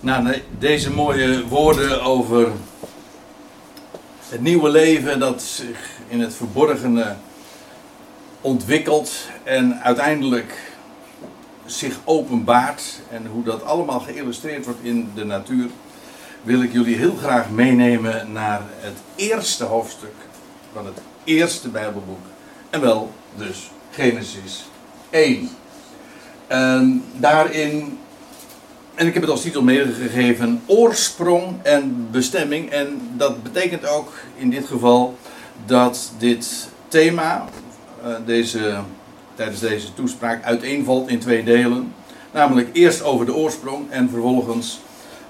De- deze mooie woorden over het nieuwe leven dat zich in het verborgene ontwikkelt en uiteindelijk zich openbaart en hoe dat allemaal geïllustreerd wordt in de natuur, wil ik jullie heel graag meenemen naar het eerste hoofdstuk van het eerste Bijbelboek. En wel dus Genesis 1. En daarin, en ik heb het als titel meegegeven, oorsprong en bestemming. En dat betekent ook in dit geval dat dit thema, eh, deze, tijdens deze toespraak, uiteenvalt in twee delen. Namelijk eerst over de oorsprong en vervolgens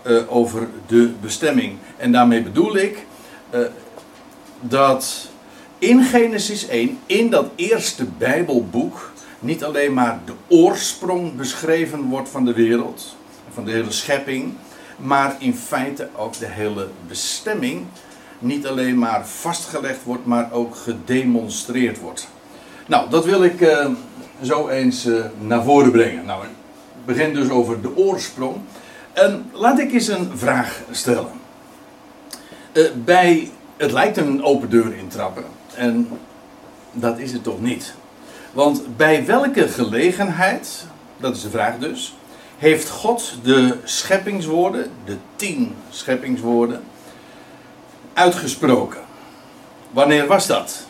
eh, over de bestemming. En daarmee bedoel ik eh, dat in Genesis 1, in dat eerste Bijbelboek, niet alleen maar de oorsprong beschreven wordt van de wereld, van de hele schepping, maar in feite ook de hele bestemming niet alleen maar vastgelegd wordt, maar ook gedemonstreerd wordt. Nou, dat wil ik eh, zo eens eh, naar voren brengen. Nou, ik begin dus over de oorsprong. En laat ik eens een vraag stellen. Eh, bij, het lijkt een open deur intrappen. En dat is het toch niet. Want bij welke gelegenheid, dat is de vraag dus, heeft God de scheppingswoorden, de tien scheppingswoorden, uitgesproken? Wanneer was dat?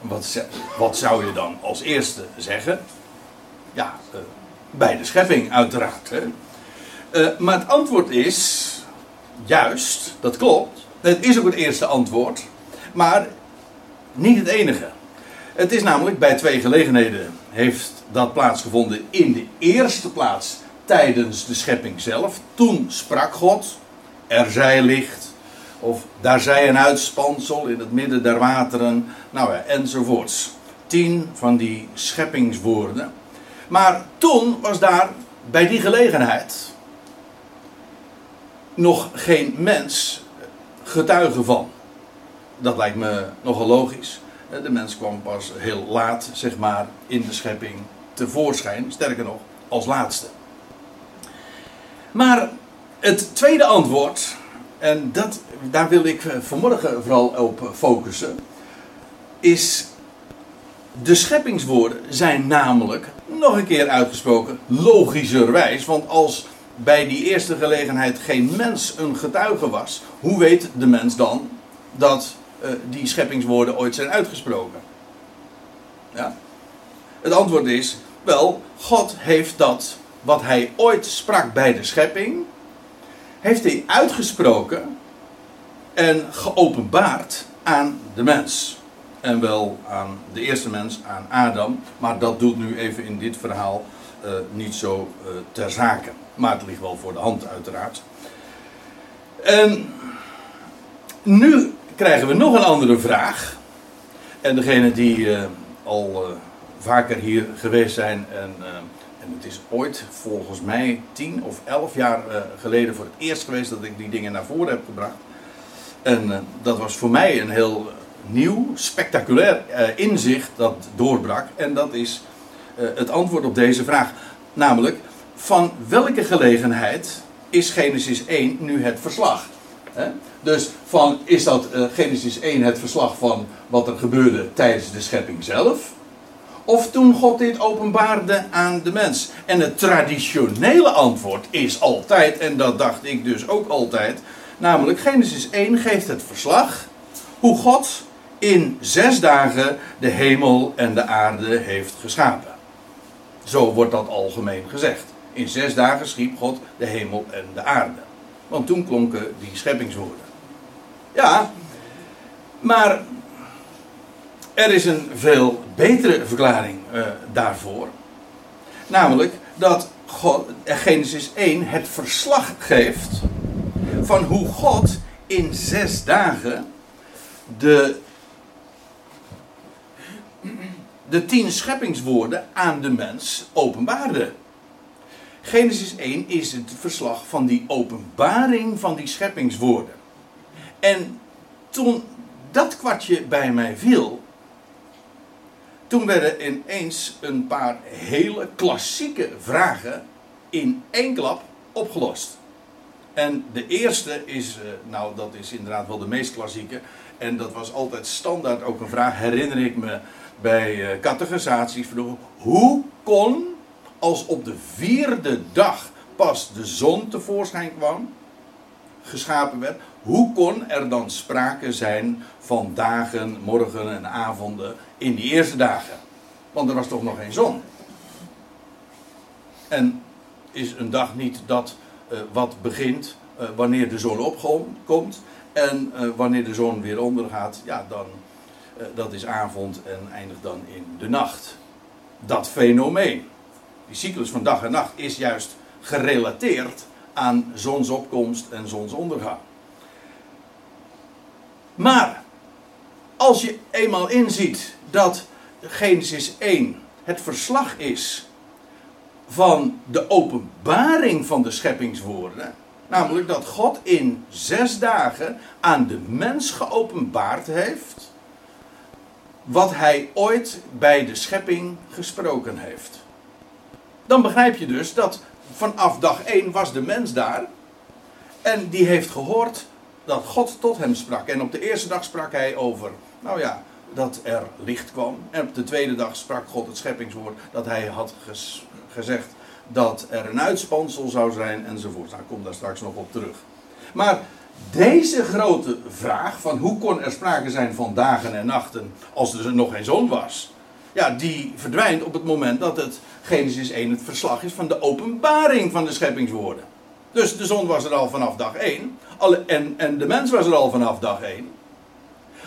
Wat, wat zou je dan als eerste zeggen? Ja, eh, bij de schepping uiteraard. Hè? Eh, maar het antwoord is juist, dat klopt. Het is ook het eerste antwoord, maar niet het enige. Het is namelijk bij twee gelegenheden heeft dat plaatsgevonden. In de eerste plaats tijdens de schepping zelf. Toen sprak God, er zij licht. Of daar zij een uitspansel in het midden der wateren. Nou ja, enzovoorts. Tien van die scheppingswoorden. Maar toen was daar bij die gelegenheid nog geen mens getuige van. Dat lijkt me nogal logisch. De mens kwam pas heel laat, zeg maar, in de schepping tevoorschijn. Sterker nog, als laatste. Maar het tweede antwoord, en dat, daar wil ik vanmorgen vooral op focussen, is de scheppingswoorden zijn namelijk nog een keer uitgesproken logischerwijs. Want als bij die eerste gelegenheid geen mens een getuige was, hoe weet de mens dan dat eh, die scheppingswoorden ooit zijn uitgesproken? Ja? Het antwoord is, wel, God heeft dat wat hij ooit sprak bij de schepping, heeft hij uitgesproken en geopenbaard aan de mens. En wel aan de eerste mens, aan Adam. Maar dat doet nu even in dit verhaal eh, niet zo eh, ter zake. Maar het ligt wel voor de hand, uiteraard. En nu krijgen we nog een andere vraag. En degene die eh, al vaker hier geweest zijn. En, eh, en het is ooit, volgens mij, tien of elf jaar eh, geleden voor het eerst geweest dat ik die dingen naar voren heb gebracht. En eh, dat was voor mij een heel nieuw, spectaculair inzicht dat doorbrak. En dat is het antwoord op deze vraag. Namelijk, van welke gelegenheid is Genesis 1 nu het verslag? Dus van, is dat Genesis 1 het verslag van wat er gebeurde tijdens de schepping zelf? Of toen God dit openbaarde aan de mens? En het traditionele antwoord is altijd, en dat dacht ik dus ook altijd, namelijk Genesis 1 geeft het verslag hoe God in zes dagen de hemel en de aarde heeft geschapen. Zo wordt dat algemeen gezegd. In zes dagen schiep God de hemel en de aarde. Want toen klonken die scheppingswoorden. Ja, maar er is een veel betere verklaring eh, daarvoor. Namelijk dat God, eh, Genesis 1 het verslag geeft van hoe God in zes dagen de, de tien scheppingswoorden aan de mens openbaarde. Genesis 1 is het verslag van die openbaring van die scheppingswoorden. En toen dat kwartje bij mij viel, toen werden ineens een paar hele klassieke vragen in één klap opgelost. En de eerste is, eh, nou dat is inderdaad wel de meest klassieke. En dat was altijd standaard ook een vraag, herinner ik me bij uh, categorisaties. Hoe kon, als op de vierde dag pas de zon tevoorschijn kwam, geschapen werd, hoe kon er dan sprake zijn van dagen, morgen en avonden in die eerste dagen? Want er was toch nog geen zon. En is een dag niet dat uh, wat begint uh, wanneer de zon opkomt en uh, wanneer de zon weer ondergaat, ja dan dat is avond en eindigt dan in de nacht. Dat fenomeen, die cyclus van dag en nacht, is juist gerelateerd aan zonsopkomst en zonsondergang. Maar als je eenmaal inziet dat Genesis 1 het verslag is van de openbaring van de scheppingswoorden, namelijk dat God in zes dagen aan de mens geopenbaard heeft wat hij ooit bij de schepping gesproken heeft. Dan begrijp je dus dat vanaf dag 1 was de mens daar en die heeft gehoord dat God tot hem sprak. En op de eerste dag sprak hij over, nou ja, dat er licht kwam. En op de tweede dag sprak God het scheppingswoord dat hij had gezegd dat er een uitspansel zou zijn enzovoort. Nou, kom daar straks nog op terug. Maar deze grote vraag van hoe kon er sprake zijn van dagen en nachten als er nog geen zon was, ja, die verdwijnt op het moment dat het Genesis 1 het verslag is van de openbaring van de scheppingswoorden. Dus de zon was er al vanaf dag 1 en, en de mens was er al vanaf dag 1.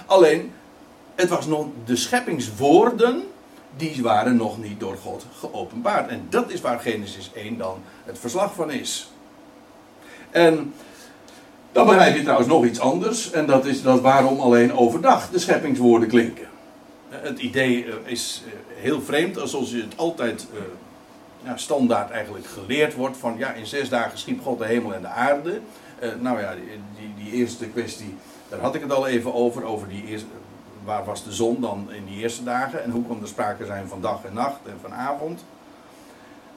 Alleen, het was nog de scheppingswoorden die waren nog niet door God geopenbaard. En dat is waar Genesis 1 dan het verslag van is. En dan begrijp je trouwens nog iets anders. En dat is dat waarom alleen overdag de scheppingswoorden klinken. Het idee eh, is eh, heel vreemd, alsof je het altijd uh, ja, standaard eigenlijk geleerd wordt. Van ja, in zes dagen schiep God de hemel en de aarde. Uh, nou ja, die, die, die, eerste kwestie, daar had ik het al even over. Over die eerste, waar was de zon dan in die eerste dagen? En hoe kon er sprake zijn van dag en nacht en van avond?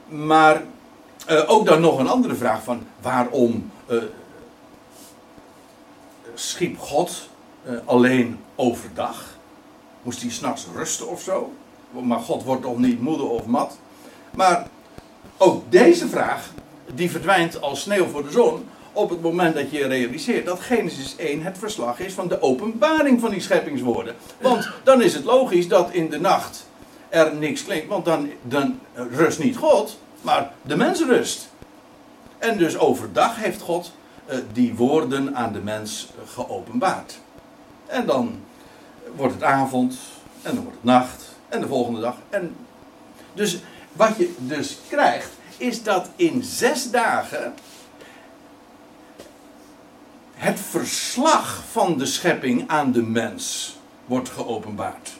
Maar uh, ook dan nog een andere vraag van waarom schiep God uh, alleen overdag? Moest hij s'nachts rusten of zo? Maar God wordt toch niet moede of mat? Maar ook deze vraag, die verdwijnt als sneeuw voor de zon. Op het moment dat je realiseert dat Genesis 1 het verslag is van de openbaring van die scheppingswoorden. Want dan is het logisch dat in de nacht er niks klinkt. Want dan, dan rust niet God, maar de mens rust. En dus overdag heeft God uh, die woorden aan de mens geopenbaard. En dan wordt het avond, en dan wordt het nacht, en de volgende dag. En dus wat je dus krijgt, is dat in zes dagen het verslag van de schepping aan de mens wordt geopenbaard.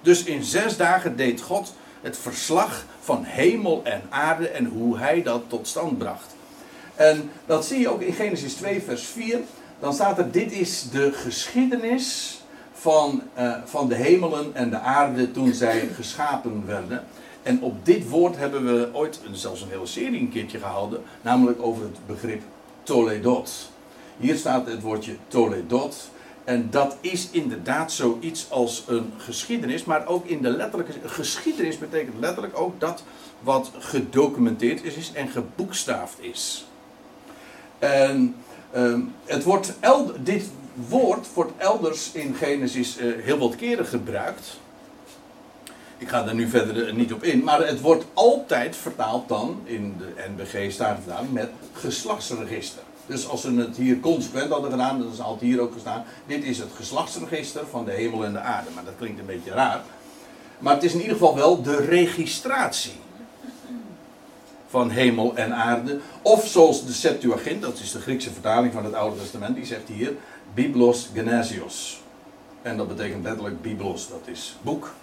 Dus in zes dagen deed God het verslag van hemel en aarde en hoe hij dat tot stand bracht. En dat zie je ook in Genesis 2, vers 4. Dan staat er: Dit is de geschiedenis van, uh, van de hemelen en de aarde toen zij geschapen werden. En op dit woord hebben we ooit zelfs een hele serie een keertje gehouden, namelijk over het begrip Toledot. Hier staat het woordje Toledot. En dat is inderdaad zoiets als een geschiedenis, maar ook in de letterlijke. Geschiedenis betekent letterlijk ook dat wat gedocumenteerd is, is en geboekstaafd is. En uh, het wordt dit woord wordt elders in Genesis uh, heel wat keren gebruikt. Ik ga er nu verder niet op in, maar het wordt altijd vertaald dan, in de NBG staat het met geslachtsregister. Dus als ze het hier consequent hadden gedaan, dan had hier ook gestaan, dit is het geslachtsregister van de hemel en de aarde. Maar dat klinkt een beetje raar. Maar het is in ieder geval wel de registratie van hemel en aarde. Of zoals de Septuagint, dat is de Griekse vertaling van het Oude Testament, die zegt hier Biblos Genesios. En dat betekent letterlijk Biblos, dat is boek.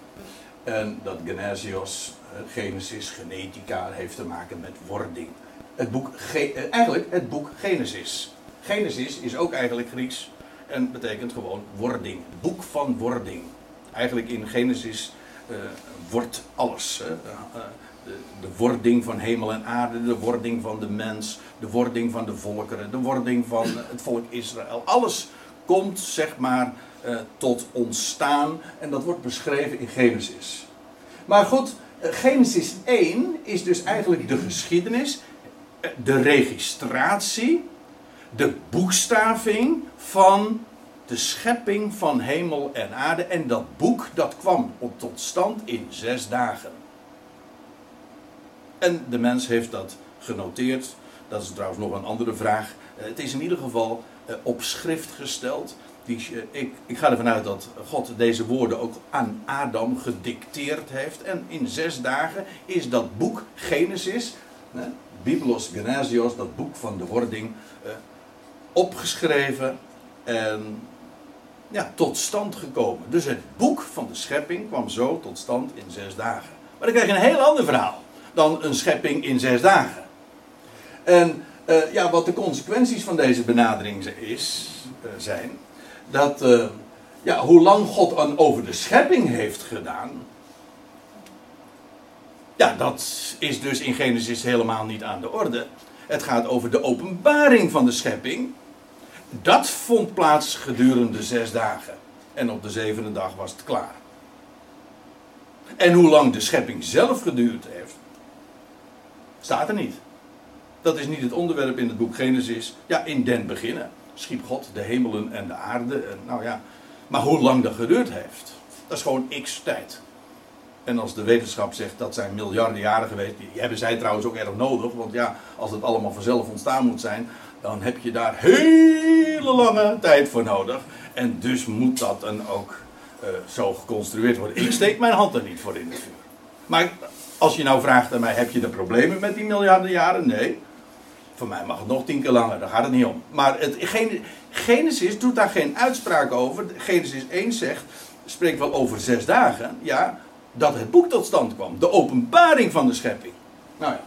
En dat Genesios, eh, Genesis, genetica, heeft te maken met wording. Het boek, eh, eigenlijk het boek Genesis. Genesis is ook eigenlijk Grieks en betekent gewoon wording. Boek van wording. Eigenlijk in Genesis uh, wordt alles. Uh, de, de wording van hemel en aarde, de wording van de mens, de wording van de volkeren, de wording van het volk Israël. Alles komt, zeg maar, tot ontstaan en dat wordt beschreven in Genesis. Maar goed, Genesis 1 is dus eigenlijk de geschiedenis, de registratie, de boekstaving van de schepping van hemel en aarde. En dat boek dat kwam tot stand in zes dagen. En de mens heeft dat genoteerd. Dat is trouwens nog een andere vraag. Eh, het is in ieder geval eh, op schrift gesteld. Die, eh, ik, ga ervan uit dat God deze woorden ook aan Adam gedicteerd heeft. En in zes dagen is dat boek Genesis, Biblos Genesios, dat boek van de wording, opgeschreven en ja, tot stand gekomen. Dus het boek van de schepping kwam zo tot stand in zes dagen. Maar dan krijg je een heel ander verhaal dan een schepping in zes dagen. En uh, ja, wat de consequenties van deze benadering is, uh, zijn, dat uh, ja, hoe lang God aan over de schepping heeft gedaan, ja, dat is dus in Genesis helemaal niet aan de orde. Het gaat over de openbaring van de schepping. Dat vond plaats gedurende zes dagen. En op de zevende dag was het klaar. En hoe lang de schepping zelf geduurd heeft, staat er niet. Dat is niet het onderwerp in het boek Genesis. Ja, in den beginnen schiep God de hemelen en de aarde. En nou ja, maar hoe lang dat geduurd heeft, dat is gewoon x tijd. En als de wetenschap zegt dat zijn miljarden jaren geweest, die hebben zij trouwens ook erg nodig. Want ja, als het allemaal vanzelf ontstaan moet zijn, dan heb je daar hele lange tijd voor nodig. En dus moet dat dan ook uh, zo geconstrueerd worden. Ik steek mijn hand er niet voor in het vuur. Maar als je nou vraagt aan mij, heb je er problemen met die miljarden jaren? Nee. Voor mij mag het nog tien keer langer, daar gaat het niet om. Maar het, Genesis doet daar geen uitspraak over. Genesis 1 zegt, spreekt wel over zes dagen. Ja, dat het boek tot stand kwam. De openbaring van de schepping. Nou ja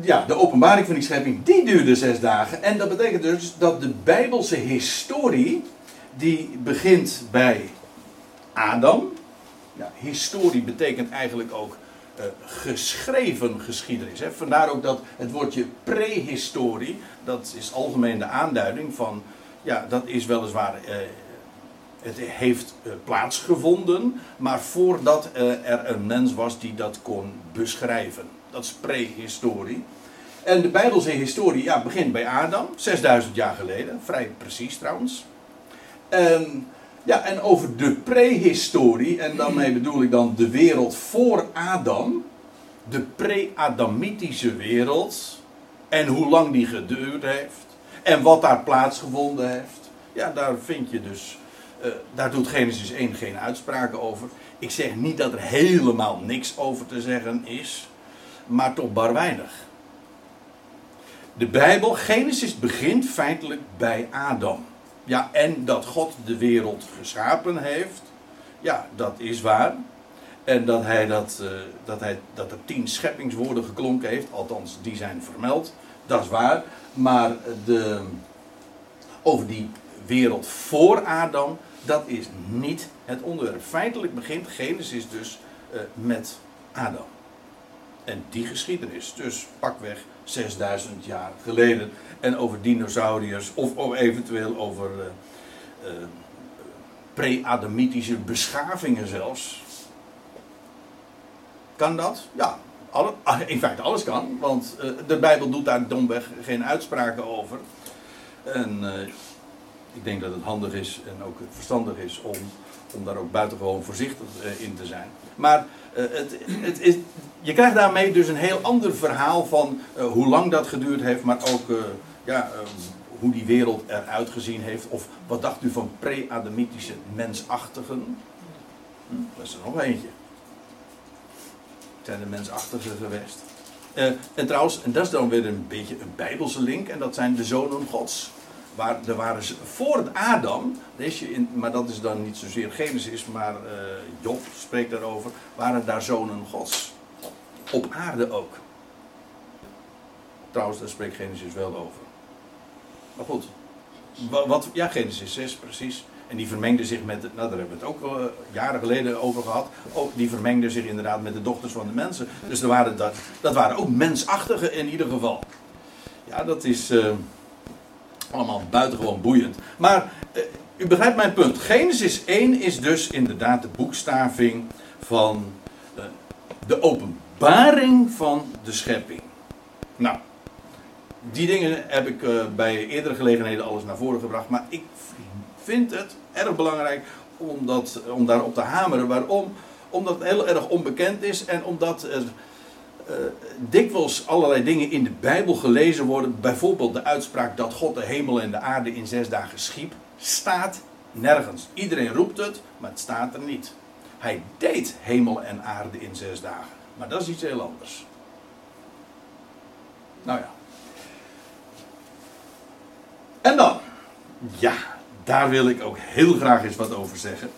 ja, de openbaring van die schepping, die duurde zes dagen. En dat betekent dus dat de Bijbelse historie, die begint bij Adam. Historie betekent eigenlijk ook uh, geschreven geschiedenis. Hè. Vandaar ook dat het woordje prehistorie, dat is algemeen de aanduiding van, ja, dat is weliswaar, uh, het heeft uh, plaatsgevonden, maar voordat er een mens was die dat kon beschrijven. Dat is prehistorie. En de Bijbelse historie ja, begint bij Adam, 6000 jaar geleden. Vrij precies trouwens. En, ja, en over de prehistorie, en daarmee bedoel ik dan de wereld voor Adam. De pre-Adamitische wereld. En hoe lang die geduurd heeft. En wat daar plaatsgevonden heeft. Ja, daar vind je dus. Uh, daar doet Genesis 1 geen uitspraken over. Ik zeg niet dat er helemaal niks over te zeggen is maar toch bar weinig. De Bijbel, Genesis, begint feitelijk bij Adam. Ja, en dat God de wereld geschapen heeft, ja, dat is waar. En dat hij dat, uh, dat, hij, dat er tien scheppingswoorden geklonken heeft, althans die zijn vermeld, dat is waar. Maar de, over die wereld voor Adam, dat is niet het onderwerp. Feitelijk begint Genesis dus uh, met Adam. En die geschiedenis, dus pakweg 6000 jaar geleden. En over dinosauriërs, of, of eventueel over uh, pre-Adamitische beschavingen zelfs. Kan dat? Ja, alle, in feite alles kan, want de Bijbel doet daar domweg geen uitspraken over. En ik denk dat het handig is en ook verstandig is om, om daar ook buitengewoon voorzichtig in te zijn. Maar uh, het, het is, je krijgt daarmee dus een heel ander verhaal van uh, hoe lang dat geduurd heeft, maar ook ja, hoe die wereld eruit gezien heeft. Of wat dacht u van pre-Adamitische mensachtigen? Hm, dat is er nog eentje. Zijn de mensachtigen geweest? en trouwens, en dat is dan weer een beetje een bijbelse link, en dat zijn de zonen gods. Waar, er waren voor het Adam, lees je in, maar dat is dan niet zozeer Genesis, maar uh, Job spreekt daarover, waren daar zonen gods. Op aarde ook. Trouwens, daar spreekt Genesis wel over. Maar goed, wat, ja, Genesis 6 precies. En die vermengde zich met, nou daar hebben we het ook uh, jaren geleden over gehad. Ook, die vermengde zich inderdaad met de dochters van de mensen. Dus er waren dat, dat waren ook mensachtige in ieder geval. Ja, dat is uh, allemaal buitengewoon boeiend. Maar uh, u begrijpt mijn punt. Genesis 1 is dus inderdaad de boekstaving van de openbaring van de schepping. Nou, die dingen heb ik bij eerdere gelegenheden alles naar voren gebracht. Maar ik vind het erg belangrijk om, dat, om daarop te hameren. Waarom? Omdat het heel erg onbekend is en omdat er uh, dikwijls allerlei dingen in de Bijbel gelezen worden. Bijvoorbeeld de uitspraak dat God de hemel en de aarde in zes dagen schiep. Staat nergens. Iedereen roept het, maar het staat er niet. Hij deed hemel en aarde in zes dagen. Maar dat is iets heel anders. Nou ja. En dan. Ja, daar wil ik ook heel graag eens wat over zeggen.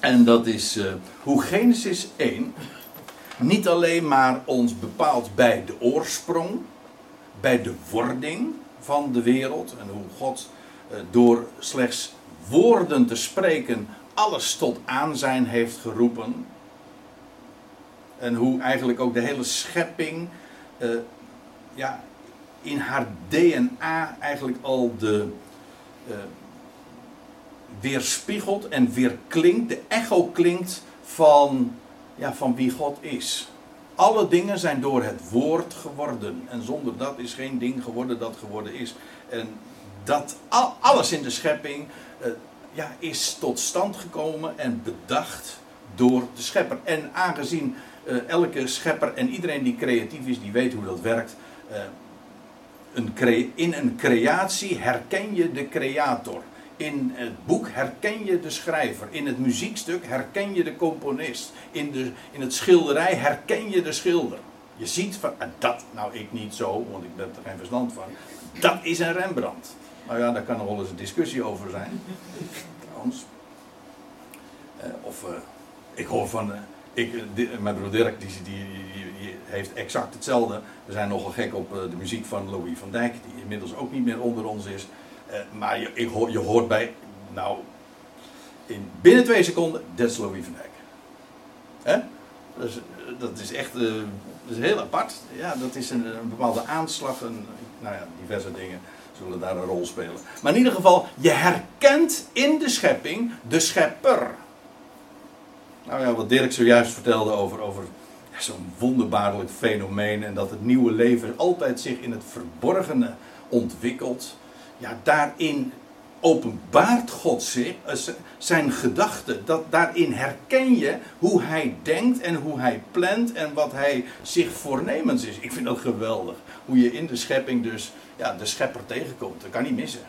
En dat is uh, hoe Genesis 1 niet alleen maar ons bepaalt bij de oorsprong, bij de wording van de wereld en hoe God uh, door slechts woorden te spreken alles tot aanzijn heeft geroepen. En hoe eigenlijk ook de hele schepping uh, ja, in haar DNA eigenlijk al de, weerspiegelt en weerklinkt, de echo klinkt van, ja, van wie God is. Alle dingen zijn door het woord geworden. En zonder dat is geen ding geworden dat geworden is. En dat alles in de schepping uh, ja, is tot stand gekomen en bedacht door de schepper. En aangezien uh, elke schepper en iedereen die creatief is, die weet hoe dat werkt. Uh, een in een creatie herken je de creator. In het boek herken je de schrijver. In het muziekstuk herken je de componist. In, de, in het schilderij herken je de schilder. Je ziet van, en dat nou ik niet zo, want ik ben er geen verstand van. Dat is een Rembrandt. Nou ja, daar kan nog wel eens een discussie over zijn. Trouwens. Uh, of uh, ik hoor van. Uh, ik, mijn broer Dirk die, die, die, heeft exact hetzelfde. We zijn nogal gek op de muziek van Louis van Dijk, die inmiddels ook niet meer onder ons is. Uh, maar je, ik hoor, je hoort bij, nou, in binnen twee seconden, dat is van. Hè? Dat is echt, uh, dat is heel apart. Ja, dat is een, bepaalde aanslag, nou ja, diverse dingen zullen daar een rol spelen. Maar in ieder geval, je herkent in de schepping de schepper. Nou ja, wat Dirk zojuist vertelde over, over zo'n wonderbaarlijk fenomeen en dat het nieuwe leven altijd zich in het verborgene ontwikkelt ja, daarin openbaart God zich, eh, zijn gedachten. Dat, daarin herken je hoe hij denkt en hoe hij plant en wat hij zich voornemens is. Ik vind dat geweldig. Hoe je in de schepping dus ja, de schepper tegenkomt. Dat kan niet missen.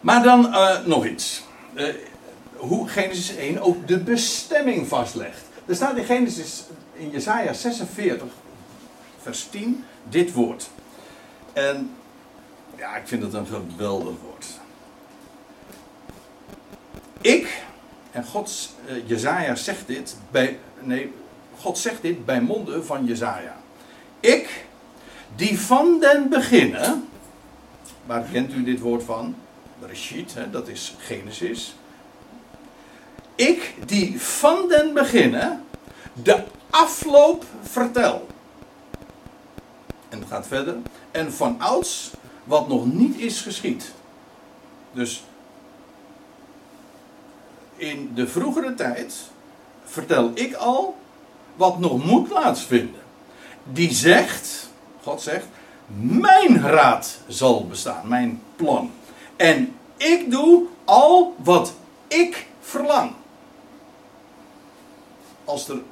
Maar dan uh, nog iets. Uh, hoe Genesis 1 ook de bestemming vastlegt. Er staat in Genesis, in Jesaja 46, vers 10, dit woord. En ja, ik vind het een geweldig woord. Ik, en God, uh, Jezaja zegt dit bij, nee, God zegt dit bij monden van Jezaja. Ik, die van den beginnen, waar kent u dit woord van? Reshit, hè, dat is Genesis. Ik, die van den beginnen, de afloop vertel. En het gaat verder. En van ouds wat nog niet is geschied. Dus in de vroegere tijd vertel ik al wat nog moet plaatsvinden. Die zegt, God zegt, mijn raad zal bestaan, mijn plan. En ik doe al wat ik verlang. Als er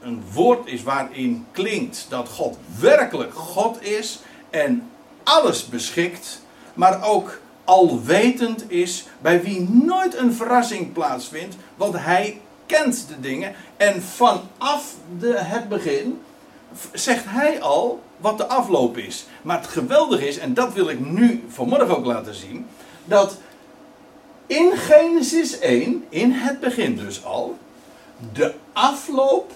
een woord is waarin klinkt dat God werkelijk God is en alles beschikt, maar ook alwetend is, bij wie nooit een verrassing plaatsvindt, want hij kent de dingen en vanaf de, het begin zegt hij al wat de afloop is. Maar het geweldige is, en dat wil ik nu vanmorgen ook laten zien, dat in Genesis 1, in het begin dus al, de afloop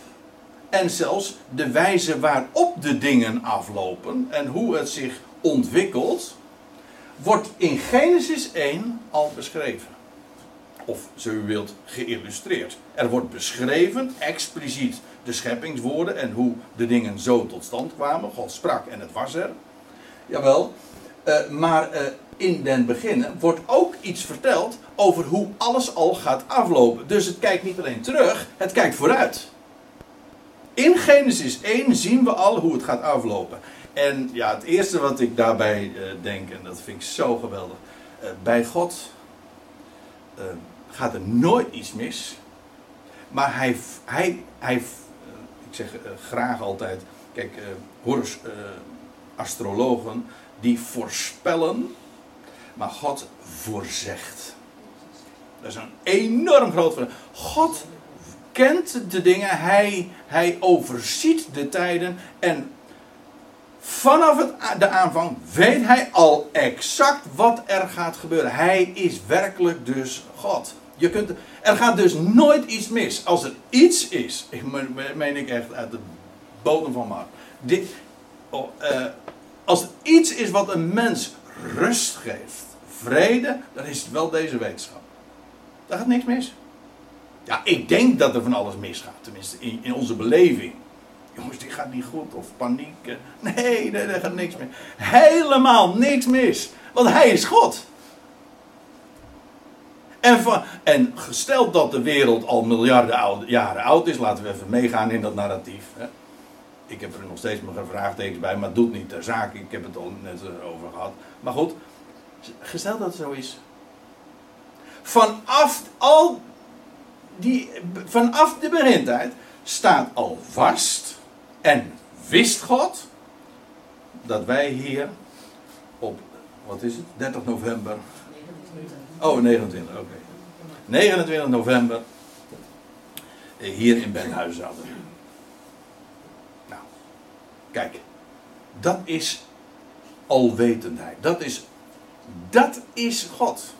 en zelfs de wijze waarop de dingen aflopen en hoe het zich ontwikkelt, wordt in Genesis 1 al beschreven. Of, zo u wilt, geïllustreerd. Er wordt beschreven, expliciet, de scheppingswoorden en hoe de dingen zo tot stand kwamen. God sprak en het was er. Jawel. Uh, maar uh, in den beginnen wordt ook iets verteld over hoe alles al gaat aflopen. Dus het kijkt niet alleen terug, het kijkt vooruit. In Genesis 1 zien we al hoe het gaat aflopen. En ja, het eerste wat ik daarbij uh, denk, en dat vind ik zo geweldig. bij God gaat er nooit iets mis. Maar hij, hij, hij ik zeg graag altijd, kijk, horus, astrologen, die voorspellen, maar God voorzegt. Dat is een enorm groot verschil. God kent de dingen, hij, hij overziet de tijden en vanaf het, de aanvang weet hij al exact wat er gaat gebeuren. Hij is werkelijk dus God. Je kunt, er gaat dus nooit iets mis. Als er iets is, ik meen ik echt uit de bodem van mijn. Dit, oh, uh, als er iets is wat een mens rust geeft, vrede, dan is het wel deze wetenschap. Daar gaat niks mis. Ja, ik denk dat er van alles misgaat, tenminste in, in onze beleving. Jongens, dit gaat niet goed, of paniek. Nee, nee, er gaat niks mis. Helemaal niks mis, want Hij is God. En, van, en gesteld dat de wereld al miljarden oude, jaren oud is, laten we even meegaan in dat narratief. Hè ik heb er nog steeds mijn vraagtekens bij, maar doet niet ter zake. Ik heb het al net over gehad. Maar goed, gesteld dat het zo is. Vanaf, al die, vanaf de begintijd staat al vast en wist God dat wij hier op, wat is het, 30 november. Oh, 29, oké. 29 november hier in Benhuizen zaten. Kijk, dat is alwetendheid. Dat is, dat is God.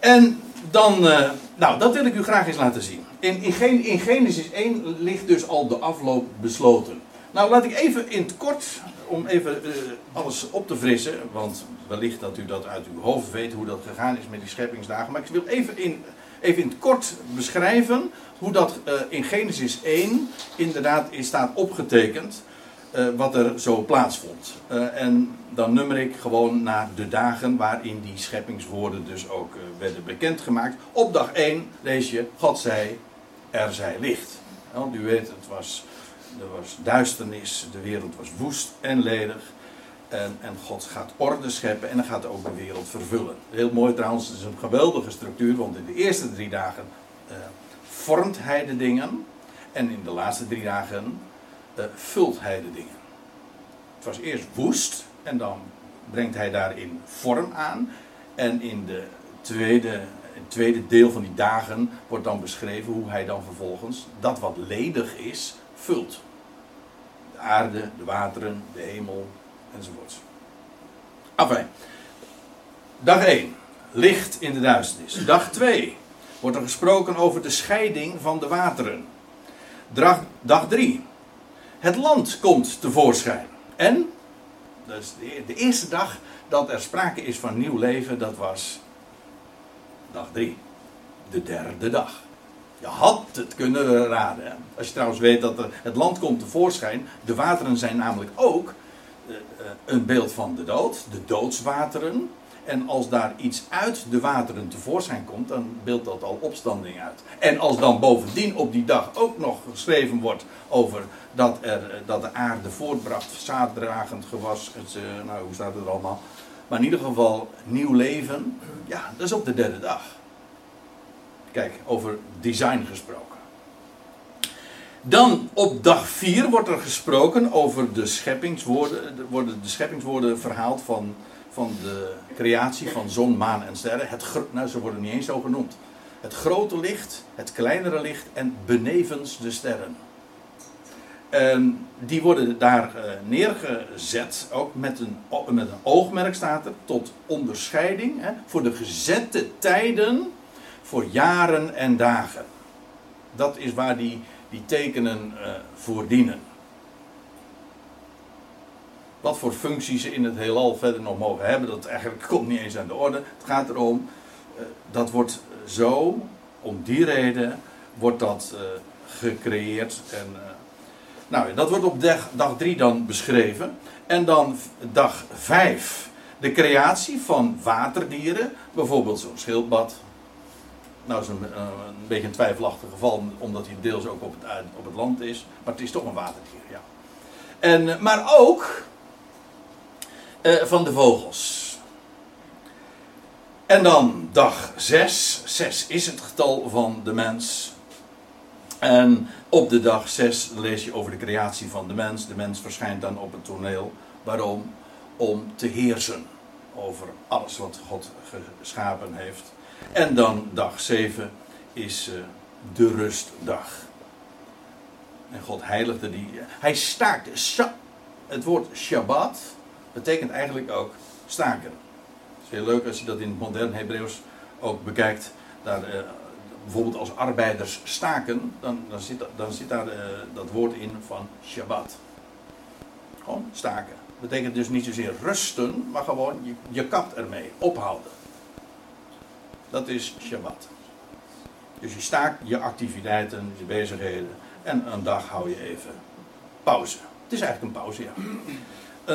En dan, uh, nou, dat wil ik u graag eens laten zien. In, in, Genesis 1 ligt dus al de afloop besloten. Nou, laat ik even in het kort, om even uh, alles op te frissen, want wellicht dat u dat uit uw hoofd weet hoe dat gegaan is met die scheppingsdagen. Maar ik wil even in, even in het kort beschrijven hoe dat uh, in Genesis 1 inderdaad is staat opgetekend. Uh, wat er zo plaatsvond. Uh, en dan nummer ik gewoon naar de dagen waarin die scheppingswoorden dus ook werden bekendgemaakt. Op dag 1 lees je, God zei, er zij licht. Want u weet, het was, er was duisternis, de wereld was woest en ledig. En, en, God gaat orde scheppen en dan gaat ook de wereld vervullen. Heel mooi trouwens, het is een geweldige structuur, want in de eerste drie dagen vormt hij de dingen. En in de laatste drie dagen uh, vult hij de dingen. Het was eerst woest en dan brengt hij daarin vorm aan. En in de tweede, het tweede deel van die dagen wordt dan beschreven hoe hij dan vervolgens dat wat ledig is, vult. De aarde, de wateren, de hemel enzovoorts. Enfin, dag 1. Licht in de duisternis. Dag 2 wordt er gesproken over de scheiding van de wateren. Dag 3. Het land komt tevoorschijn. En, is de eerste dag dat er sprake is van nieuw leven, dat was dag 3. De derde dag. Je had het kunnen raden. Als je trouwens weet dat het land komt tevoorschijn. De wateren zijn namelijk ook eh, eh, een beeld van de dood. De doodswateren. En als daar iets uit de wateren tevoorschijn komt, dan beeldt dat al opstanding uit. En als dan bovendien op die dag ook nog geschreven wordt over dat, er, dat de aarde voortbracht, zaaddragend gewas, het, eh, nou hoe staat het allemaal. Maar in ieder geval nieuw leven, ja, dat is op de derde dag. Kijk, over design gesproken. Dan op dag 4 wordt er gesproken over de scheppingswoorden, worden de scheppingswoorden verhaald van van de creatie van zon, maan en sterren. Het, nou, ze worden niet eens zo genoemd. Het grote licht, het kleinere licht en benevens de sterren. En die worden daar uh, neergezet, ook met een, met een oogmerk staat er, tot onderscheiding hè, voor de gezette tijden, voor jaren en dagen. Dat is waar die, die tekenen uh, voor dienen. Wat voor functies ze in het heelal verder nog mogen hebben, dat eigenlijk komt niet eens aan de orde. Het gaat erom, uh, dat wordt zo, om die reden, wordt dat uh, gecreëerd. En, uh, nou, dat wordt op dag, dag 3 dan beschreven. En dan dag 5, de creatie van waterdieren, bijvoorbeeld zo'n schildpad. Nou, is een, een beetje een twijfelachtig geval, omdat hij deels ook op het, op het land is. Maar het is toch een waterdier, ja. En, maar ook uh, van de vogels. En dan dag 6. 6 is het getal van de mens. En op de dag 6 lees je over de creatie van de mens. De mens verschijnt dan op het toneel. Waarom? Om te heersen over alles wat God geschapen heeft. En dan dag 7 is uh, de rustdag. En God heiligde die. Hij staakte. Het woord Shabbat betekent eigenlijk ook staken. Het is heel leuk als je dat in het modern Hebreeuws ook bekijkt. Daar, uh, bijvoorbeeld als arbeiders staken, dan, dan, zit, dan zit daar uh, dat woord in van Shabbat. Gewoon staken. Betekent dus niet zozeer rusten, maar gewoon je, je kapt ermee, ophouden. Dat is Shabbat. Dus je staakt je activiteiten, je bezigheden en een dag hou je even pauze. Het is eigenlijk een pauze, ja.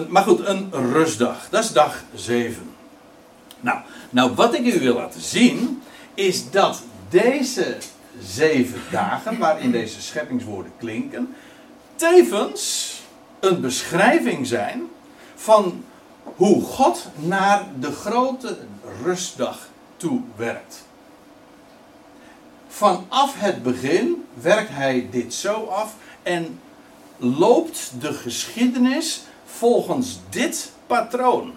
Maar goed, een rustdag. Dat is dag 7. Nou, nou, wat ik u wil laten zien, is dat deze zeven dagen, waarin deze scheppingswoorden klinken, tevens een beschrijving zijn van hoe God naar de grote rustdag toe werkt. Vanaf het begin werkt hij dit zo af en loopt de geschiedenis volgens dit patroon.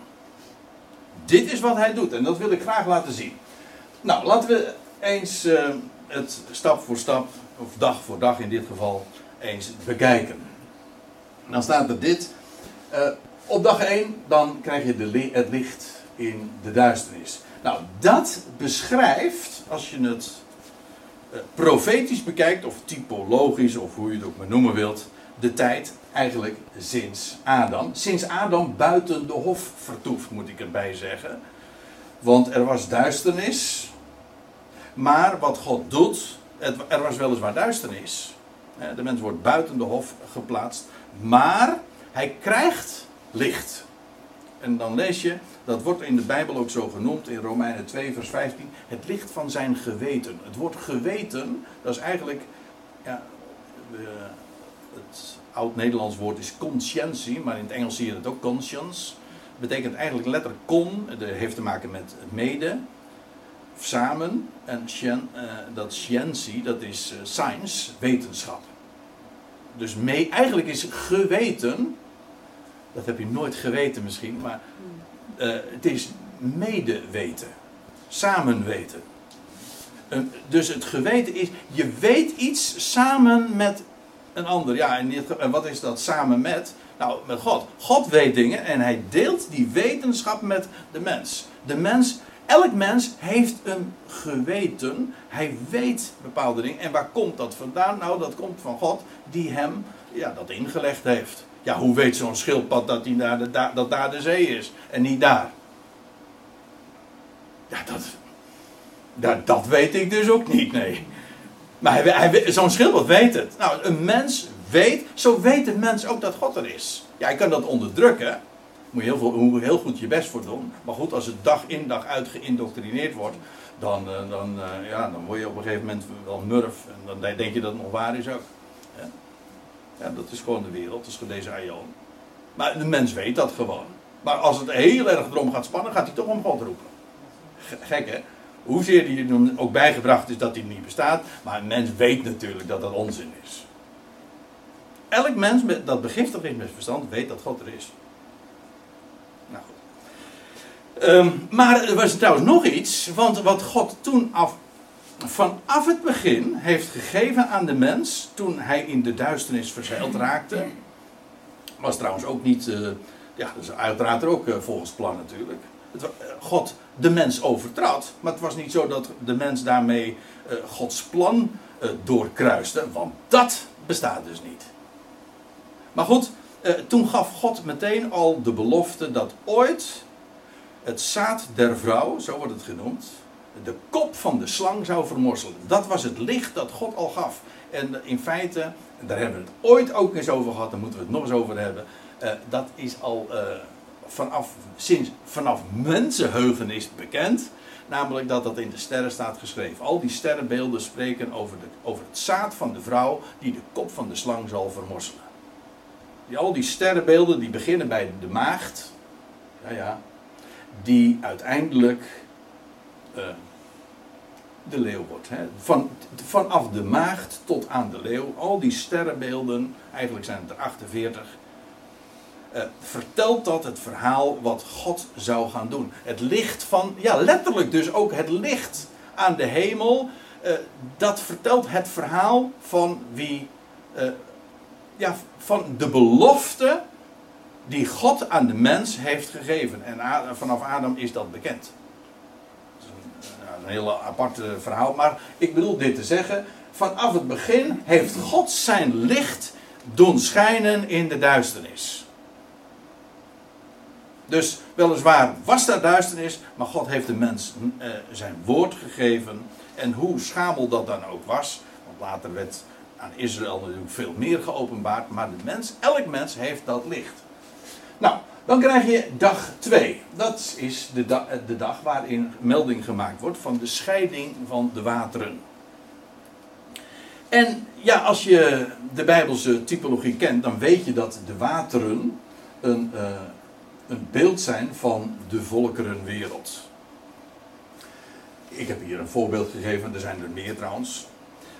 Dit is wat hij doet en dat wil ik graag laten zien. Nou, laten we eens uh, het stap voor stap, of dag voor dag in dit geval, eens bekijken. Dan staat er dit. Uh, op dag 1, dan krijg je het licht in de duisternis. Nou, dat beschrijft, als je het uh, profetisch bekijkt, of typologisch, of hoe je het ook maar noemen wilt, de tijd eigenlijk sinds Adam. Sinds Adam buiten de hof vertoeft, moet ik erbij zeggen. Want er was duisternis. Maar wat God doet, er was weliswaar duisternis. De mens wordt buiten de hof geplaatst. Maar hij krijgt licht. En dan lees je, dat wordt in de Bijbel ook zo genoemd in Romeinen 2, vers 15, het licht van zijn geweten. Het woord geweten, dat is eigenlijk ja, het oud-Nederlands woord is conscientie, maar in het Engels zie je het ook conscience. Betekent eigenlijk letterlijk con, dat heeft te maken met mede, samen. En uh, dat scientie, dat is uh, science, wetenschap. Dus mee, eigenlijk is geweten, dat heb je nooit geweten misschien, maar uh, het is medeweten, samen weten. dus het geweten is, je weet iets samen met een ander. Ja, en, en wat is dat samen met? Nou, met God. God weet dingen en hij deelt die wetenschap met de mens. De mens, elk mens heeft een geweten. Hij weet bepaalde dingen. En waar komt dat vandaan? Nou, dat komt van God die hem ja, dat ingelegd heeft. Ja, hoe weet zo'n schildpad dat, die daar de, dat daar de zee is en niet daar? Ja, dat, dat, dat weet ik dus ook niet, nee. Maar hij, hij, zo'n schildpad weet het. Nou, een mens weet, zo weet een mens ook dat God er is. Ja, hij kan dat onderdrukken. Moet je heel, veel, heel goed je best voor doen. Maar goed, als het dag in dag uit geïndoctrineerd wordt, dan, eh, dan, uh, ja, dan word je op een gegeven moment wel murf. En dan denk je dat het nog waar is ook. Ja, ja dat is gewoon de wereld, dat is gewoon deze aion. Maar de mens weet dat gewoon. Maar als het heel erg erom gaat spannen, gaat hij toch om God roepen. Gek hè? Hoezeer die ook bijgebracht is dat hij niet bestaat. Maar een mens weet natuurlijk dat dat onzin is. Elk mens dat begiftigd is met verstand weet dat God er is. Nou goed. Um, maar er was trouwens nog iets. Want wat God toen af, vanaf het begin heeft gegeven aan de mens. Toen hij in de duisternis verzeild raakte. Was trouwens ook niet. Uh, ja, uiteraard ook uh, volgens plan natuurlijk. Het, God de mens overtrad. Maar het was niet zo dat de mens daarmee uh, Gods plan uh, doorkruiste. Want dat bestaat dus niet. Maar goed, eh, toen gaf God meteen al de belofte dat ooit het zaad der vrouw, zo wordt het genoemd, de kop van de slang zou vermorzelen. Dat was het licht dat God al gaf. En in feite, daar hebben we het ooit ook eens over gehad, daar moeten we het nog eens over hebben. eh, dat is al eh, vanaf, sinds, vanaf mensenheugenis bekend. Namelijk dat dat in de sterren staat geschreven. Al die sterrenbeelden spreken over, de, over het zaad van de vrouw die de kop van de slang zal vermorzelen. Die, al die sterrenbeelden die beginnen bij de maagd. Ja, ja. Die uiteindelijk eh, de leeuw wordt. Hè. Van, vanaf de maagd tot aan de leeuw. Al die sterrenbeelden, eigenlijk zijn het er 48. Eh, vertelt dat het verhaal wat God zou gaan doen. Het licht van, ja letterlijk dus ook het licht aan de hemel. eh, dat vertelt het verhaal van wie, eh, ja, van de belofte die God aan de mens heeft gegeven. En vanaf Adam is dat bekend. Een, ja, een heel apart verhaal. Maar ik bedoel dit te zeggen. Vanaf het begin heeft God zijn licht doen schijnen in de duisternis. Dus weliswaar was daar duisternis, maar God heeft de mens eh, zijn woord gegeven. En hoe schamel dat dan ook was, want later werd aan Israël natuurlijk veel meer geopenbaard, maar de mens, elk mens heeft dat licht. Nou, dan krijg je dag 2. Dat is de, da- de dag waarin melding gemaakt wordt van de scheiding van de wateren. En ja, als je de Bijbelse typologie kent, dan weet je dat de wateren een, eh, een beeld zijn van de volkerenwereld. Ik heb hier een voorbeeld gegeven, er zijn er meer trouwens.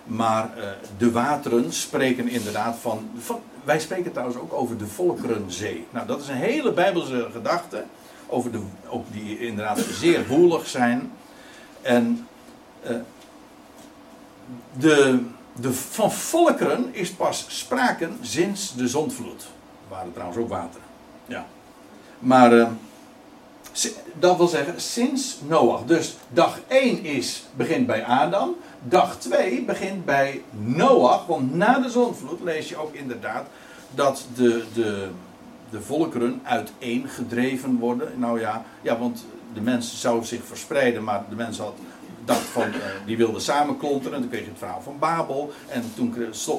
Maar eh, de wateren spreken inderdaad van, van. Wij spreken trouwens ook over de volkerenzee. Nou, dat is een hele Bijbelse gedachte. Over de, ook die inderdaad zeer woelig zijn. En eh, de, de, van volkeren is pas sprake sinds de zondvloed. Er waren trouwens ook wateren. Ja. Maar eh, dat wil zeggen sinds Noach. Dus dag 1 is, begint bij Adam. Dag 2 begint bij Noach. Want na de zondvloed lees je ook inderdaad dat de, de, de volkeren uiteen gedreven worden. Nou ja, ja, want de mens zou zich verspreiden, maar de mens had dacht van, eh, die wilden samen klonteren. En toen kreeg je het verhaal van Babel. En toen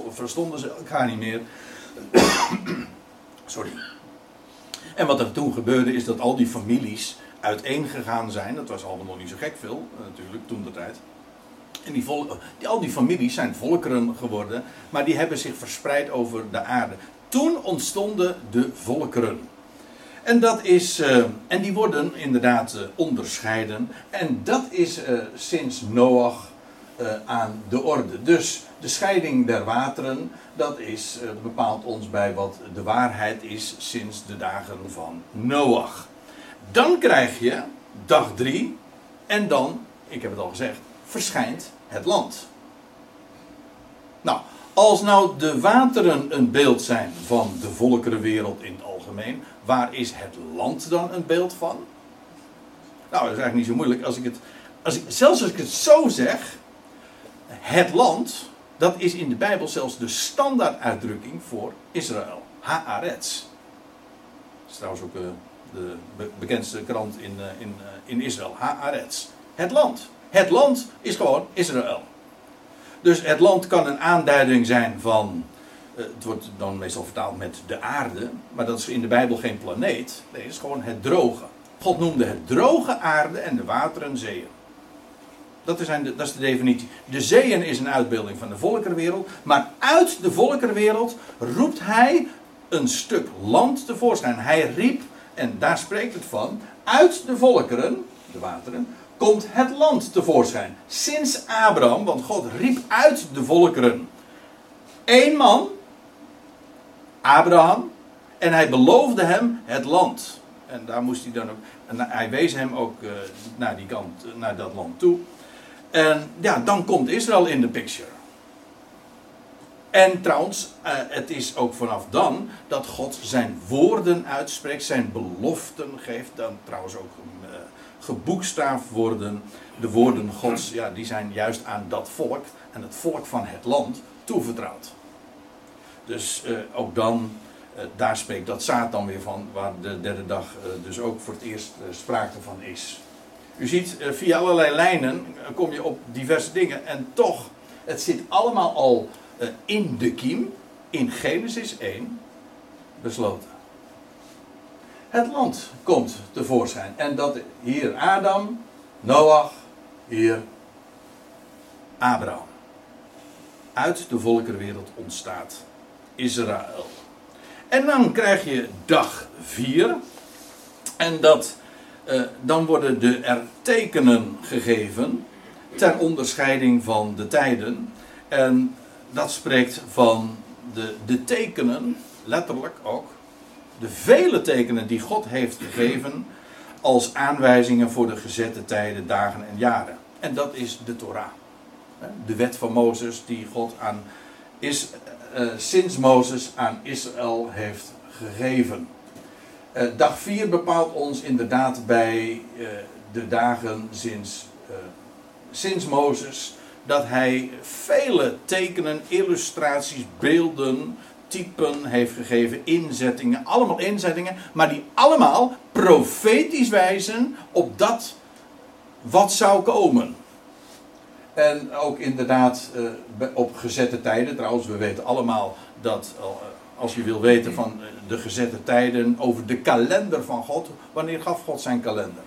verstonden ze elkaar niet meer. Sorry. En wat er toen gebeurde is dat al die families uiteen gegaan zijn. Dat was allemaal niet zo gek veel, eh, natuurlijk, toen de tijd. En die die, al die families zijn volkeren geworden, maar die hebben zich verspreid over de aarde. Toen ontstonden de volkeren. En, dat is, eh, en die worden inderdaad eh, onderscheiden. En dat is sinds Noach aan de orde. Dus de scheiding der wateren, dat is, eh, bepaalt ons bij wat de waarheid is sinds de dagen van Noach. Dan krijg je dag 3 en dan, ik heb het al gezegd, verschijnt het land. Nou, als nou de wateren een beeld zijn van de volkerenwereld in het algemeen, waar is het land dan een beeld van? Nou, dat is eigenlijk niet zo moeilijk. Als ik het, als ik, zelfs als ik het zo zeg, het land, dat is in de Bijbel zelfs de standaarduitdrukking voor Israël. Haaretz. Dat is trouwens ook eh, de be- bekendste krant in, eh, in, eh, in Israël. Haaretz. Het land. Het land is gewoon Israël. Dus het land kan een aanduiding zijn van. het wordt dan meestal vertaald met de aarde. Maar dat is in de Bijbel geen planeet. Nee, het is gewoon het droge. God noemde het droge aarde en de wateren zeeën. Dat is, de, dat is de definitie. De zeeën is een uitbeelding van de volkerenwereld. Maar uit de volkerenwereld roept hij een stuk land tevoorschijn. Hij riep, en daar spreekt het van, uit de volkeren, de wateren, komt het land tevoorschijn. Sinds Abraham, want God riep uit de volkeren één man, Abraham, en hij beloofde hem het land. En daar moest hij dan ook, en hij wees hem ook eh, naar die kant, naar dat land toe. En ja, dan komt Israël in de picture. En trouwens, eh, het is ook vanaf dan dat God zijn woorden uitspreekt, zijn beloften geeft, dan trouwens ook eh, geboekstaafd worden. De woorden Gods, ja, die zijn juist aan dat volk en het volk van het land toevertrouwd. Dus eh, ook dan uh, daar spreekt dat Satan weer van, waar de derde dag uh, dus ook voor het eerst uh, sprake van is. U ziet, via allerlei lijnen kom je op diverse dingen en toch, het zit allemaal al in de kiem, in Genesis 1, besloten. Het land komt tevoorschijn en dat hier Adam, Noach, hier Abraham. Uit de volkerenwereld ontstaat Israël. En dan krijg je dag 4. En dat, uh, dan worden de er tekenen gegeven. Ter onderscheiding van de tijden. En dat spreekt van de, de tekenen, letterlijk ook. De vele tekenen die God heeft gegeven. Als aanwijzingen voor de gezette tijden, dagen en jaren. En dat is de Torah. De wet van Mozes die God aan is, uh, sinds Mozes aan Israël heeft gegeven. Uh, dag 4 bepaalt ons inderdaad bij uh, de dagen sinds, sinds Mozes dat hij vele tekenen, illustraties, beelden, typen heeft gegeven, inzettingen, allemaal inzettingen, maar die allemaal profetisch wijzen op dat wat zou komen. En ook inderdaad op gezette tijden. Trouwens, we weten allemaal dat als je wil weten van eh, de gezette tijden over de kalender van God, wanneer gaf God zijn kalender?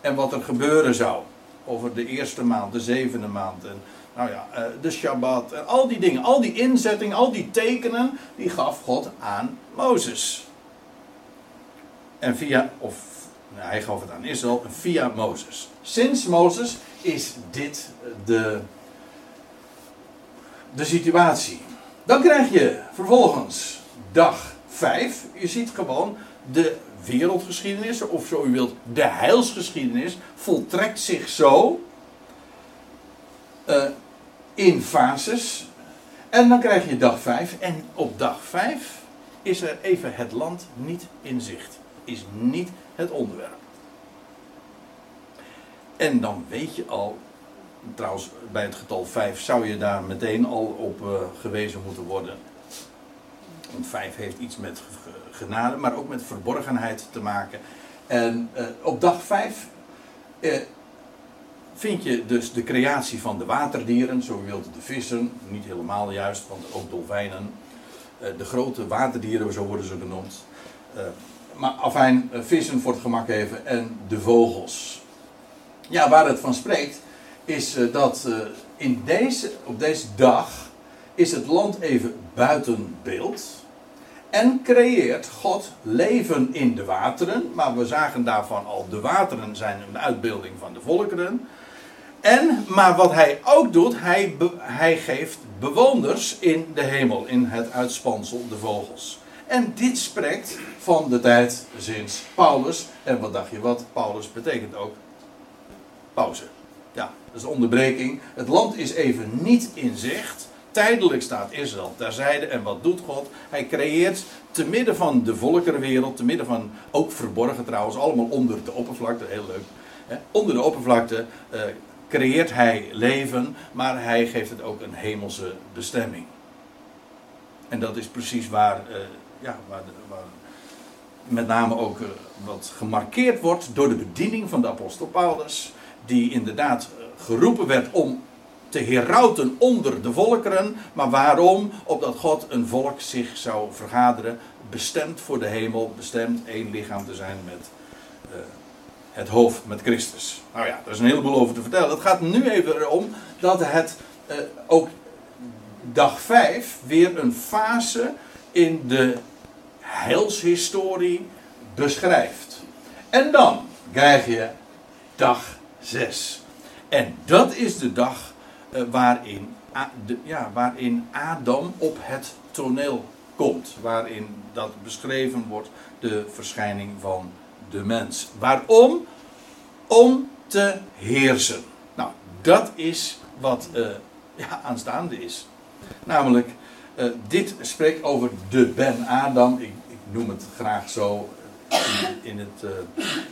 En wat er gebeuren zou over de eerste maand, de zevende maand en nou ja, uh, de Shabbat en al die dingen, al die inzettingen, al die tekenen, die gaf God aan Mozes. En via, of hij gaf het aan Israël, via Mozes. Sinds Mozes is dit de, de situatie. Dan krijg je vervolgens dag 5. Je ziet gewoon de wereldgeschiedenis, of zo u wilt, de heilsgeschiedenis, voltrekt zich zo uh, in fases. En dan krijg je dag 5. En op dag 5 is er even het land niet in zicht. Is niet het onderwerp. En dan weet je al, trouwens bij het getal 5 zou je daar meteen al op uh, gewezen moeten worden. Want 5 heeft iets met genade, maar ook met verborgenheid te maken. En uh, op dag 5 uh, eh, vind je dus de creatie van de waterdieren, zo wilt de vissen, niet helemaal juist, want ook dolfijnen. de grote waterdieren, zo worden ze genoemd. maar afijn, vissen voor het gemak even en de vogels. Ja, waar het van spreekt, is uh, dat uh, in deze, op deze dag is het land even buiten beeld. En creëert God leven in de wateren. Maar we zagen daarvan al, de wateren zijn een uitbeelding van de volkeren. En, maar wat hij ook doet, hij, hij geeft bewoners in de hemel, in het uitspansel, de vogels. En dit spreekt van de tijd sinds Paulus. En wat dacht je wat? Paulus betekent ook pauze. Dat onderbreking. Het land is even niet in zicht. Tijdelijk staat Israël terzijde. En wat doet God? Hij creëert te midden van de volkerenwereld, te midden van, ook verborgen trouwens, allemaal onder de oppervlakte, heel leuk. Hè? Onder de oppervlakte uh, creëert hij leven, maar hij geeft het ook een hemelse bestemming. En dat is precies waar, uh, ja, waar, waar met name ook uh, wat gemarkeerd wordt door de bediening van de apostel Paulus die inderdaad eh, geroepen werd om te herauten onder de volkeren. Maar waarom? Opdat God een volk zich zou vergaderen, bestemd voor de hemel, bestemd één lichaam te zijn met uh, het hoofd, met Christus. Nou ja, daar is een heleboel over te vertellen. Het gaat nu even om dat het uh, ook dag 5 weer een fase in de heilshistorie beschrijft. En dan krijg je dag 6. En dat is de dag uh, waarin, ja, waarin Adam op het toneel komt. Waarin dat beschreven wordt, de verschijning van de mens. Waarom? Om te heersen. Nou, dat is wat uh, ja, aanstaande is. Namelijk, uh, dit spreekt over de Ben-Adam. Ik, ik noem het graag zo in het, uh,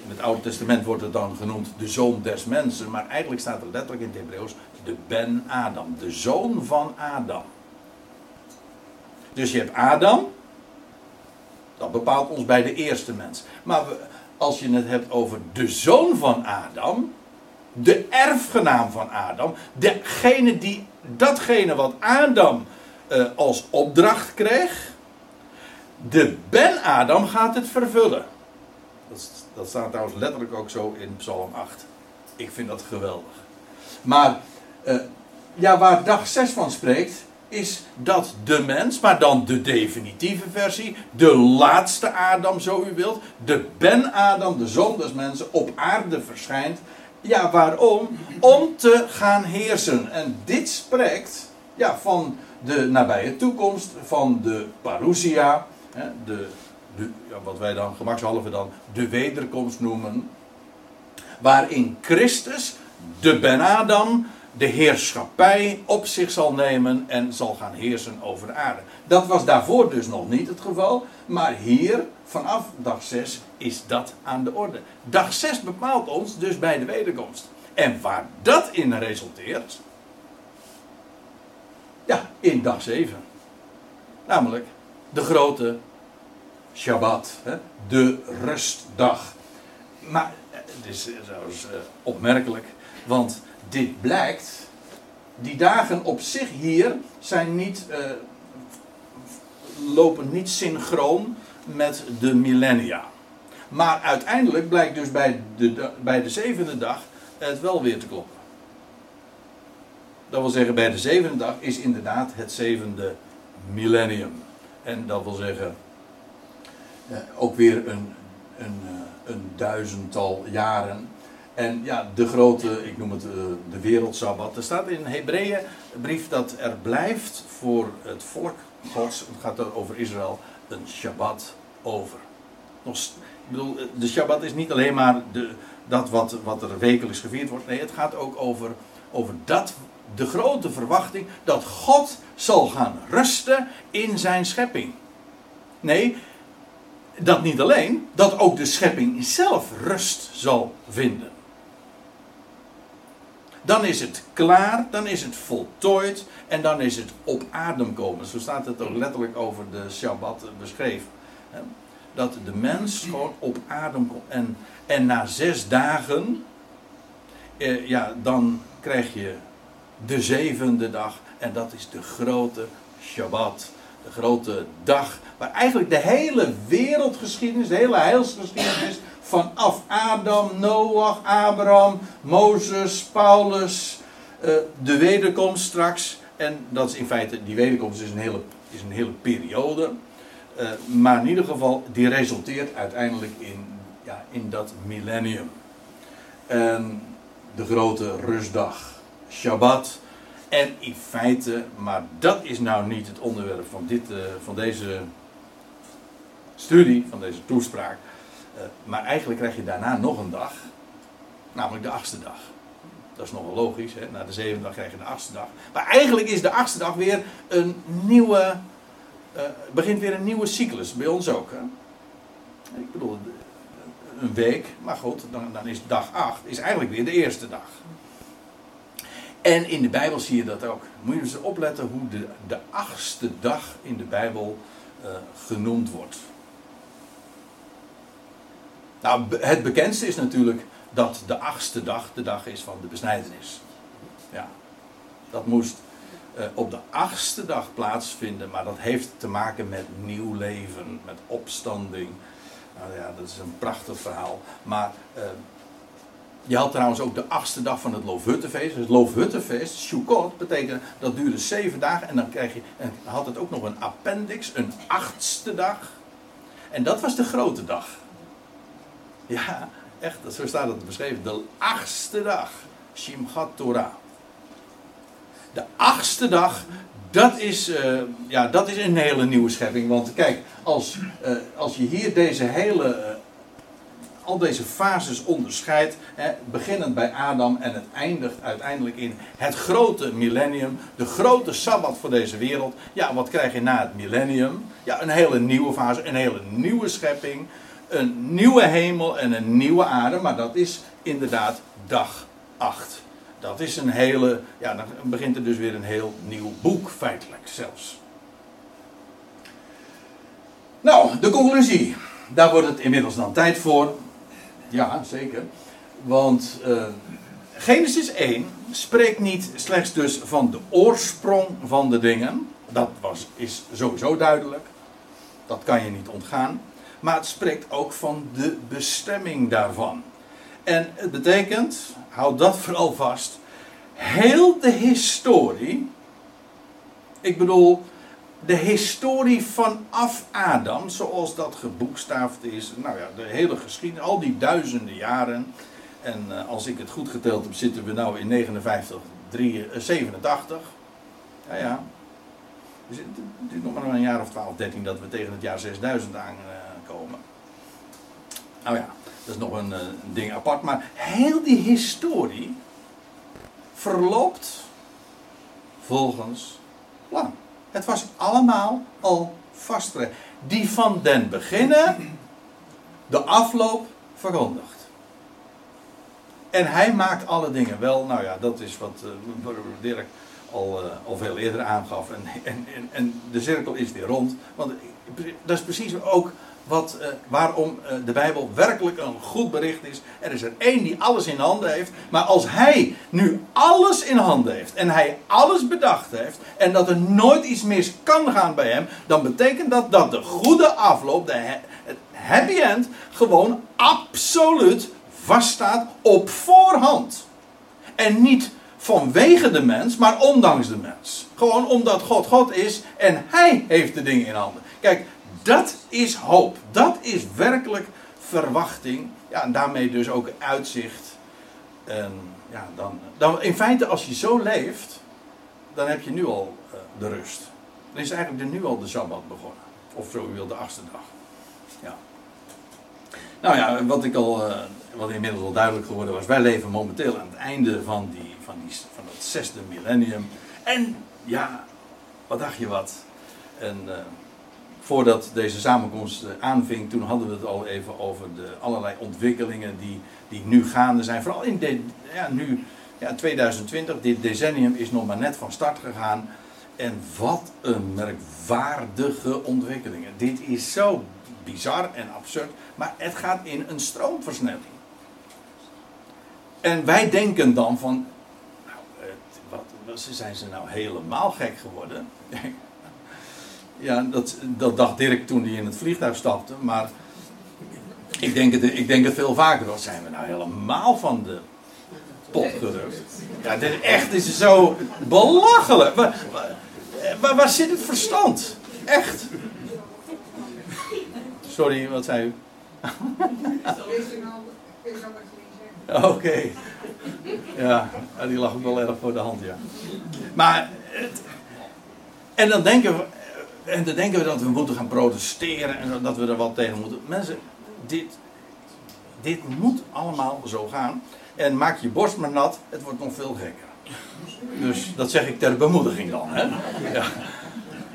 in het Oude Testament wordt het dan genoemd de zoon des mensen, maar eigenlijk staat er letterlijk in het Hebreeuws de Ben Adam, de zoon van Adam. Dus je hebt Adam, Dat bepaalt ons bij de eerste mens. Maar als je het hebt over de zoon van Adam, de erfgenaam van Adam, degene die datgene wat Adam uh, als opdracht kreeg, de Ben-Adam gaat het vervullen. Dat, dat staat trouwens letterlijk ook zo in Psalm 8. Ik vind dat geweldig. Maar uh, ja, waar dag 6 van spreekt, is dat de mens, maar dan de definitieve versie, de laatste Adam, zo u wilt, de Ben-Adam, de zoon des mensen, op aarde verschijnt. Ja, waarom? Om te gaan heersen. En dit spreekt ja, van de nabije toekomst, van de parousia, de, wat wij dan gemakshalve dan de wederkomst noemen, waarin Christus, de Ben-Adam, de heerschappij op zich zal nemen en zal gaan heersen over de aarde. Dat was daarvoor dus nog niet het geval, maar hier vanaf dag 6 is dat aan de orde. Dag 6 bepaalt ons dus bij de wederkomst. En waar dat in resulteert, ja, in dag 7. Namelijk de grote Shabbat, hè? de rustdag. Maar het is trouwens eh, opmerkelijk, want dit blijkt, die dagen op zich hier zijn niet, lopen niet synchroon met de millennia. Maar uiteindelijk blijkt dus bij de, bij de zevende dag het wel weer te kloppen. Dat wil zeggen, bij de zevende dag is inderdaad het zevende millennium. En dat wil zeggen, eh, ook weer een, een, eh, een duizendtal jaren en ja, de grote, ik noem het uh, de wereldsabbat. Er staat in een Hebreeënbrief dat er blijft voor het volk Gods, het gaat over Israël, een Shabbat over. Ik bedoel, de Shabbat is niet alleen maar de, dat wat, wat er wekelijks gevierd wordt. Nee, het gaat ook over, over dat, de grote verwachting dat God zal gaan rusten in zijn schepping. Nee, dat niet alleen, dat ook de schepping zelf rust zal vinden dan is het klaar, dan is het voltooid en dan is het op adem komen. Zo staat het ook letterlijk over de Shabbat beschreven. Dat de mens gewoon op adem komt. En, en na zes dagen, eh, ja, dan krijg je de zevende dag. En dat is de grote Shabbat. De grote dag waar eigenlijk de hele wereldgeschiedenis, de hele heilsgeschiedenis vanaf Adam, Noach, Abraham, Mozes, Paulus, uh, de wederkomst straks. En dat is in feite, die wederkomst is een hele, is een hele periode. Uh, maar in ieder geval, die resulteert uiteindelijk in, ja, in dat millennium. En de grote rustdag, Shabbat. En in feite, maar dat is nou niet het onderwerp van, dit, uh, van deze studie, van deze toespraak. Eh, maar eigenlijk krijg je daarna nog een dag, namelijk de achtste dag. Dat is nogal logisch, hè? na de zevende dag krijg je de achtste dag. Maar eigenlijk is de achtste dag weer een nieuwe, uh, begint weer een nieuwe cyclus, bij ons ook. Hè? Ik bedoel, een week, maar goed, dan, dan is dag 8 is eigenlijk weer de eerste dag. En in de Bijbel zie je dat ook. Moet je dus opletten hoe de, de achtste dag in de Bijbel uh, genoemd wordt. Nou, het bekendste is natuurlijk dat de achtste dag de dag is van de besnijdenis. Ja, dat moest uh, op de achtste dag plaatsvinden, maar dat heeft te maken met nieuw leven, met opstanding. Nou ja, dat is een prachtig verhaal. Maar uh, je had trouwens ook de achtste dag van het Loofhuttenfeest. Het Loofhuttenfeest, Sukkot, betekent dat duurde zeven dagen. En dan krijg je, en had het ook nog een appendix, een achtste dag. En dat was de grote dag. Ja, echt, zo staat het beschreven. De achtste dag. Shimchat Torah. De achtste dag, dat is, uh, ja, dat is een hele nieuwe schepping. Want kijk, als, uh, als je hier deze hele, uh, al deze fases onderscheidt, hè, beginnend bij Adam en het eindigt uiteindelijk in het grote millennium, de grote sabbat voor deze wereld. Ja, wat krijg je na het millennium? Ja, een hele nieuwe fase, een hele nieuwe schepping een nieuwe hemel en een nieuwe aarde, maar dat is inderdaad dag 8. Dat is een hele, ja, dan begint er dus weer een heel nieuw boek, feitelijk zelfs. Nou, de conclusie. Daar wordt het inmiddels dan tijd voor. Ja, zeker. Want uh, Genesis 1 spreekt niet slechts dus van de oorsprong van de dingen. Dat was, is sowieso duidelijk. Dat kan je niet ontgaan. Maar het spreekt ook van de bestemming daarvan. En het betekent, houd dat vooral vast, heel de historie. Ik bedoel, de historie vanaf Adam, zoals dat geboekstaafd is. Nou ja, de hele geschiedenis, al die duizenden jaren. En uh, als ik het goed geteld heb, zitten we nou in 59, 3, uh, 87. Ja, ja. Dus het nog maar een jaar of 12, 13 dat we tegen het jaar 6000 aankomen. Nou ja, dat is nog een, een ding apart. Maar heel die historie verloopt volgens plan. Het was allemaal al vastgelegd. Die van den beginnen de afloop verkondigt. En hij maakt alle dingen wel. Nou ja, dat is wat uh, Dirk al, uh, al veel eerder aangaf. En, en, en, en, de cirkel is weer rond. Want dat is precies ook wat, uh, waarom uh, de Bijbel werkelijk een goed bericht is. Er is er één die alles in handen heeft. Maar als hij nu alles in handen heeft. En hij alles bedacht heeft. En dat er nooit iets mis kan gaan bij hem. Dan betekent dat dat de goede afloop, de happy end, gewoon absoluut vaststaat op voorhand. En niet vanwege de mens, maar ondanks de mens. Gewoon omdat God God is en hij heeft de dingen in handen. Kijk, dat is hoop. Dat is werkelijk verwachting. Ja, en daarmee dus ook uitzicht. En ja, dan, dan in feite, als je zo leeft, dan heb je nu al uh, de rust. Dan is eigenlijk nu al de sabbat begonnen. Of zo wil, de achtste dag. Ja. Nou ja, wat ik al, uh, wat inmiddels al duidelijk geworden was, wij leven momenteel aan het einde van, die, van, die, van dat zesde millennium. En ja, wat dacht je wat? En uh, voordat deze samenkomst aanving, toen hadden we het al even over de allerlei ontwikkelingen die, die nu gaande zijn. Vooral in de, ja, nu, ja, 2020, dit decennium is nog maar net van start gegaan. En wat een merkwaardige ontwikkelingen. Dit is zo bizar en absurd, maar het gaat in een stroomversnelling. En wij denken dan van, nou, wat, zijn ze nou helemaal gek geworden? Ja, dat, dat dacht Dirk toen hij in het vliegtuig stapte. Maar ik denk het, ik denk het veel vaker. Wat zijn we nou helemaal van de pot gerukt? Ja, dit echt is zo belachelijk. Waar, waar, waar zit het verstand? Echt. Sorry, wat zei u? Oké. Ja, die lag ook wel erg voor de hand, ja. Maar, en dan denken we, en dan denken we dat we moeten gaan protesteren en dat we er wat tegen moeten. Mensen, dit, dit moet allemaal zo gaan. En maak je borst maar nat, het wordt nog veel gekker. Dus dat zeg ik ter bemoediging dan. Hè? Ja.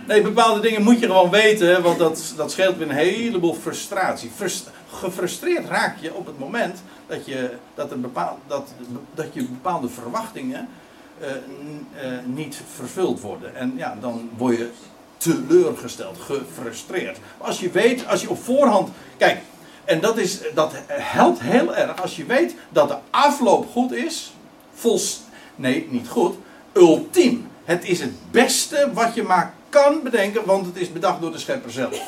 Nee, bepaalde dingen moet je gewoon weten, want dat, dat scheelt weer een heleboel frustratie. Frust, gefrustreerd raak je op het moment dat je, dat er bepaal, dat, dat je bepaalde verwachtingen uh, uh, niet vervuld worden. En ja, dan word je teleurgesteld, gefrustreerd. Als je weet, als je op voorhand. Kijk, en dat, is, dat helpt heel erg als je weet dat de afloop goed is. Vols, nee, niet goed. Ultiem. Het is het beste wat je maar kan bedenken, want het is bedacht door de schepper zelf.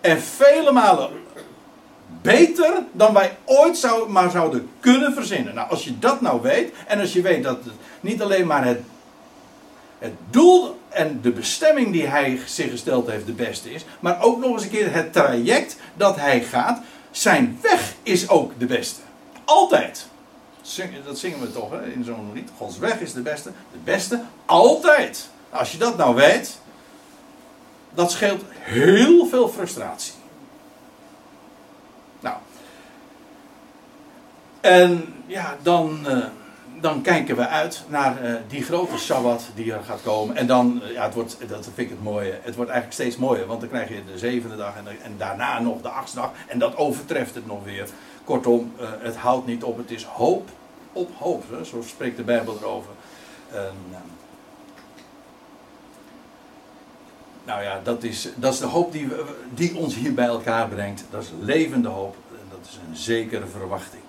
En vele malen beter dan wij ooit zou, maar zouden kunnen verzinnen. Nou, als je dat nou weet, en als je weet dat het niet alleen maar het, het doel en de bestemming die hij zich gesteld heeft de beste is, maar ook nog eens een keer het traject dat hij gaat, zijn weg is ook de beste. Altijd. Dat zingen we toch hè, in zo'n lied. Gods weg is de beste. De beste altijd. Als je dat nou weet, dat scheelt heel veel frustratie. Nou. En ja, dan. Uh, dan kijken we uit naar uh, die grote Sabbat die er gaat komen. En dan, uh, ja, het wordt, dat vind ik het mooie. Het wordt eigenlijk steeds mooier, want dan krijg je de zevende dag en, en daarna nog de achtste dag. En dat overtreft het nog weer. Kortom, uh, het houdt niet op. Het is hoop op hoop. Hè? Zo spreekt de Bijbel erover. nou ja, dat is, dat is de hoop die, die ons hier bij elkaar brengt. Dat is levende hoop. En dat is een zekere verwachting.